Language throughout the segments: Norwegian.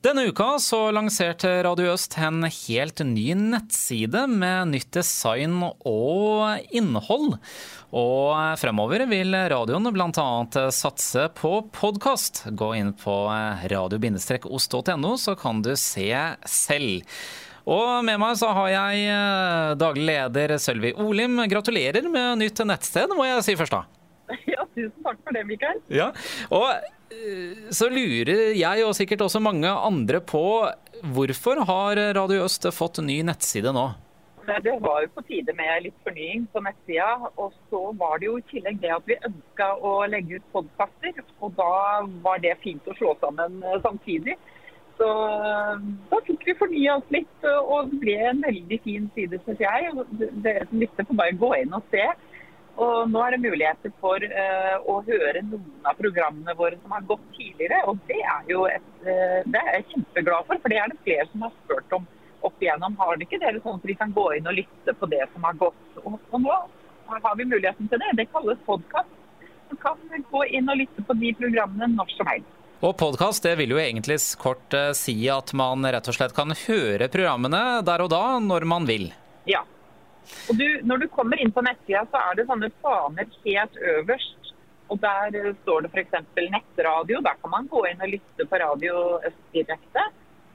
Denne uka så lanserte Radio Øst en helt ny nettside med nytt design og innhold. Og fremover vil radioen bl.a. satse på podkast. Gå inn på radio-ost.no, så kan du se selv. Og med meg så har jeg eh, daglig leder Sølvi Olim. Gratulerer med nytt nettsted, må jeg si først da. Ja, tusen takk for det, Mikael. Ja, og så lurer jeg og sikkert også mange andre på hvorfor har Radio Øst fått ny nettside nå? Det var jo på tide med litt fornying på nettsida. Og så var det jo i tillegg det at vi ønska å legge ut podkaster. Og da var det fint å slå sammen eh, samtidig. Så eh, da fikk vi fornya oss litt, og det ble en veldig fin side, syns jeg. Dere som lytter får bare gå inn og se. Og nå er det muligheter for uh, å høre noen av programmene våre som har gått tidligere. Og det er jo et, uh, det er jeg kjempeglad for, for det er det flere som har spurt om opp igjennom. Har det ikke dere sånn at vi kan gå inn og lytte på det som har gått? Og, og nå har vi muligheten til det. Det kalles podkast. Du kan gå inn og lytte på de programmene når som helst. Og podkast vil jo egentlig kort uh, si at man rett og slett kan høre programmene der og da, når man vil. Ja, og du, når du kommer inn på nettsida, så er det sånne faner helt øverst. Og Der eh, står det f.eks. nettradio. Der kan man gå inn og lytte på Radio Øst direkte.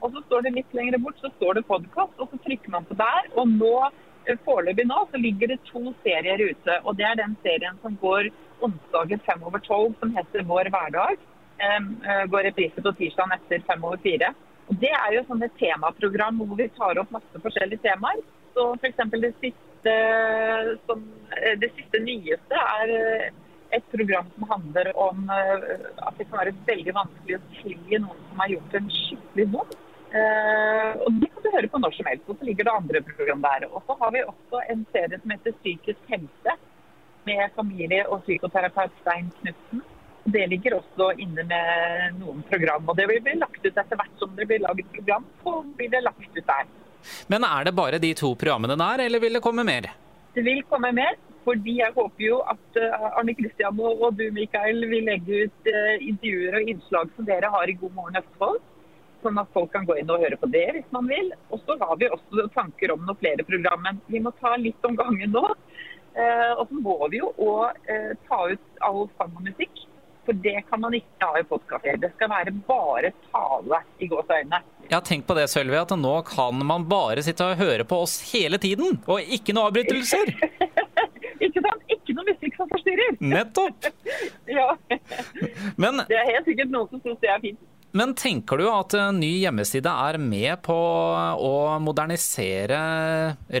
Og så står det litt lenger bort så står det podkast, og så trykker man på der. Og nå, eh, foreløpig nå så ligger det to serier ute. Og det er den serien som går onsdagen fem over tolv, som heter Vår hverdag. Går reprise på tirsdag etter fem over fire. Og Det er jo sånne temaprogram hvor vi tar opp masse forskjellige temaer. Så f.eks. det siste, som, eh, det siste nyeste er eh, et program som handler om eh, at det kan være veldig vanskelig å tilgi noen som har gjort en skikkelig vondt. og Det kan du høre på når som helst. Og så ligger det andre program der. Og så har vi også en serie som heter Psykisk helse, med familie- og psykoterapeut Stein Knutsen. Det ligger også inne med noen program. Og det vil bli lagt ut etter hvert som det blir laget program, så blir det lagt ut der. Men er det bare de to programmene der, eller vil det komme mer? Det vil komme mer. Fordi jeg håper jo at eh, Arne Kristian og du Mikael vil legge ut eh, intervjuer og innslag som dere har i God morgen Østfold. Sånn at folk kan gå inn og høre på det hvis man vil. Og så har vi også tanker om noen flere program. Men vi må ta litt om gangen nå. Eh, og så må vi jo òg ta ut all sang og musikk. For det kan man ikke ha i postkafeer. Det skal være bare tale i gåseøynene. Ja, tenk på det, Sølvi, at nå kan man bare sitte og høre på oss hele tiden, og ikke noe avbrytelser. ikke sant? Ikke noe musikk som forstyrrer. Nettopp. ja. Men, det er helt sikkert noen som syns det er fint. Men tenker du at ny hjemmeside er med på å modernisere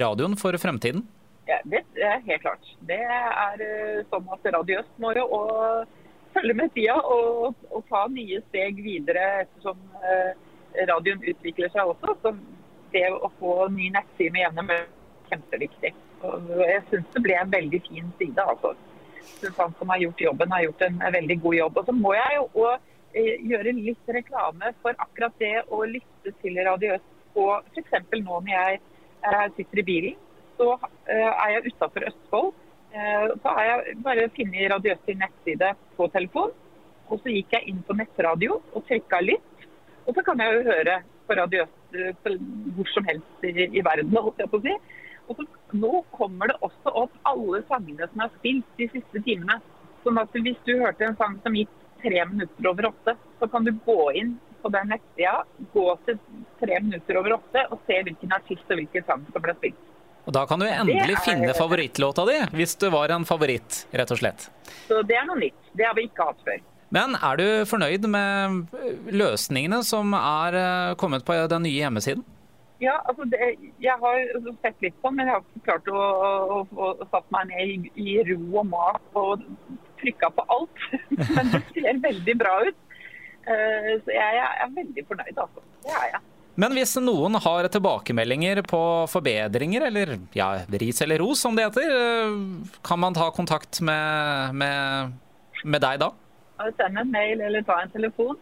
radioen for fremtiden? Ja, det er helt klart. Det er eh, sånn at Radio Øst må jo følge med tida og, og, ta nye steg videre ettersom eh, radioen utvikler seg også. Så det å få ny nettside med jevne er kjempeviktig. Og jeg syns det ble en veldig fin side. altså. Synes han som har gjort jobben, har gjort en, veldig god jobb. Og så må jeg jo òg eh, gjøre litt reklame for akkurat det å lytte til Radio Øst på f.eks. nå når jeg eh, sitter i bilen. Så er jeg utafor Østfold så har jeg bare funnet Radiøs sin nettside på telefon. Og så gikk jeg inn på nettradio og trykka litt. Og så kan jeg jo høre på Radiøs eh, hvor som helst i, i verden, holdt jeg på å si. Og så, nå kommer det også opp alle sangene som er spilt de siste timene. Sånn at hvis du hørte en sang som gikk tre minutter over åtte, så kan du gå inn på den nettsida, gå til tre minutter over åtte og se hvilken artist og hvilken sang som ble spilt. Og Da kan du endelig er... finne favorittlåta di, hvis du var en favoritt, rett og slett. Så Det er noe nytt. Det har vi ikke hatt før. Men er du fornøyd med løsningene som er eh, kommet på den nye hjemmesiden? Ja, altså det, jeg har sett litt på den, men jeg har ikke klart å, å, å, å satt meg ned i, i ro og mat og trykka på alt. men det ser veldig bra ut. Uh, så jeg, jeg, er veldig fornøyd, altså. Det er jeg. Men hvis noen har tilbakemeldinger på forbedringer, eller ja, ris eller ros som det heter, eh, kan man ta kontakt med, med, med deg da? Send en mail eller ta en telefon.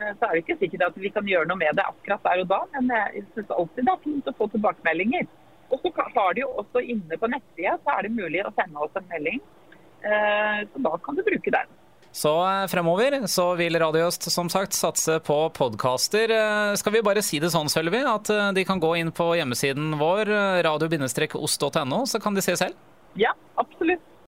Eh, så er det ikke sikkert at vi kan gjøre noe med det akkurat der og da, men jeg syns alltid det er fint å få tilbakemeldinger. Og så har de jo også inne på nettsida så er det mulig å sende oss en melding. Eh, så da kan du bruke den. Så eh, fremover så vil Radio Øst som sagt satse på podkaster. Eh, skal vi bare si det sånn, Sølvi, at eh, de kan gå inn på hjemmesiden vår, radio-ost.no, så kan de se selv? Ja, absolutt.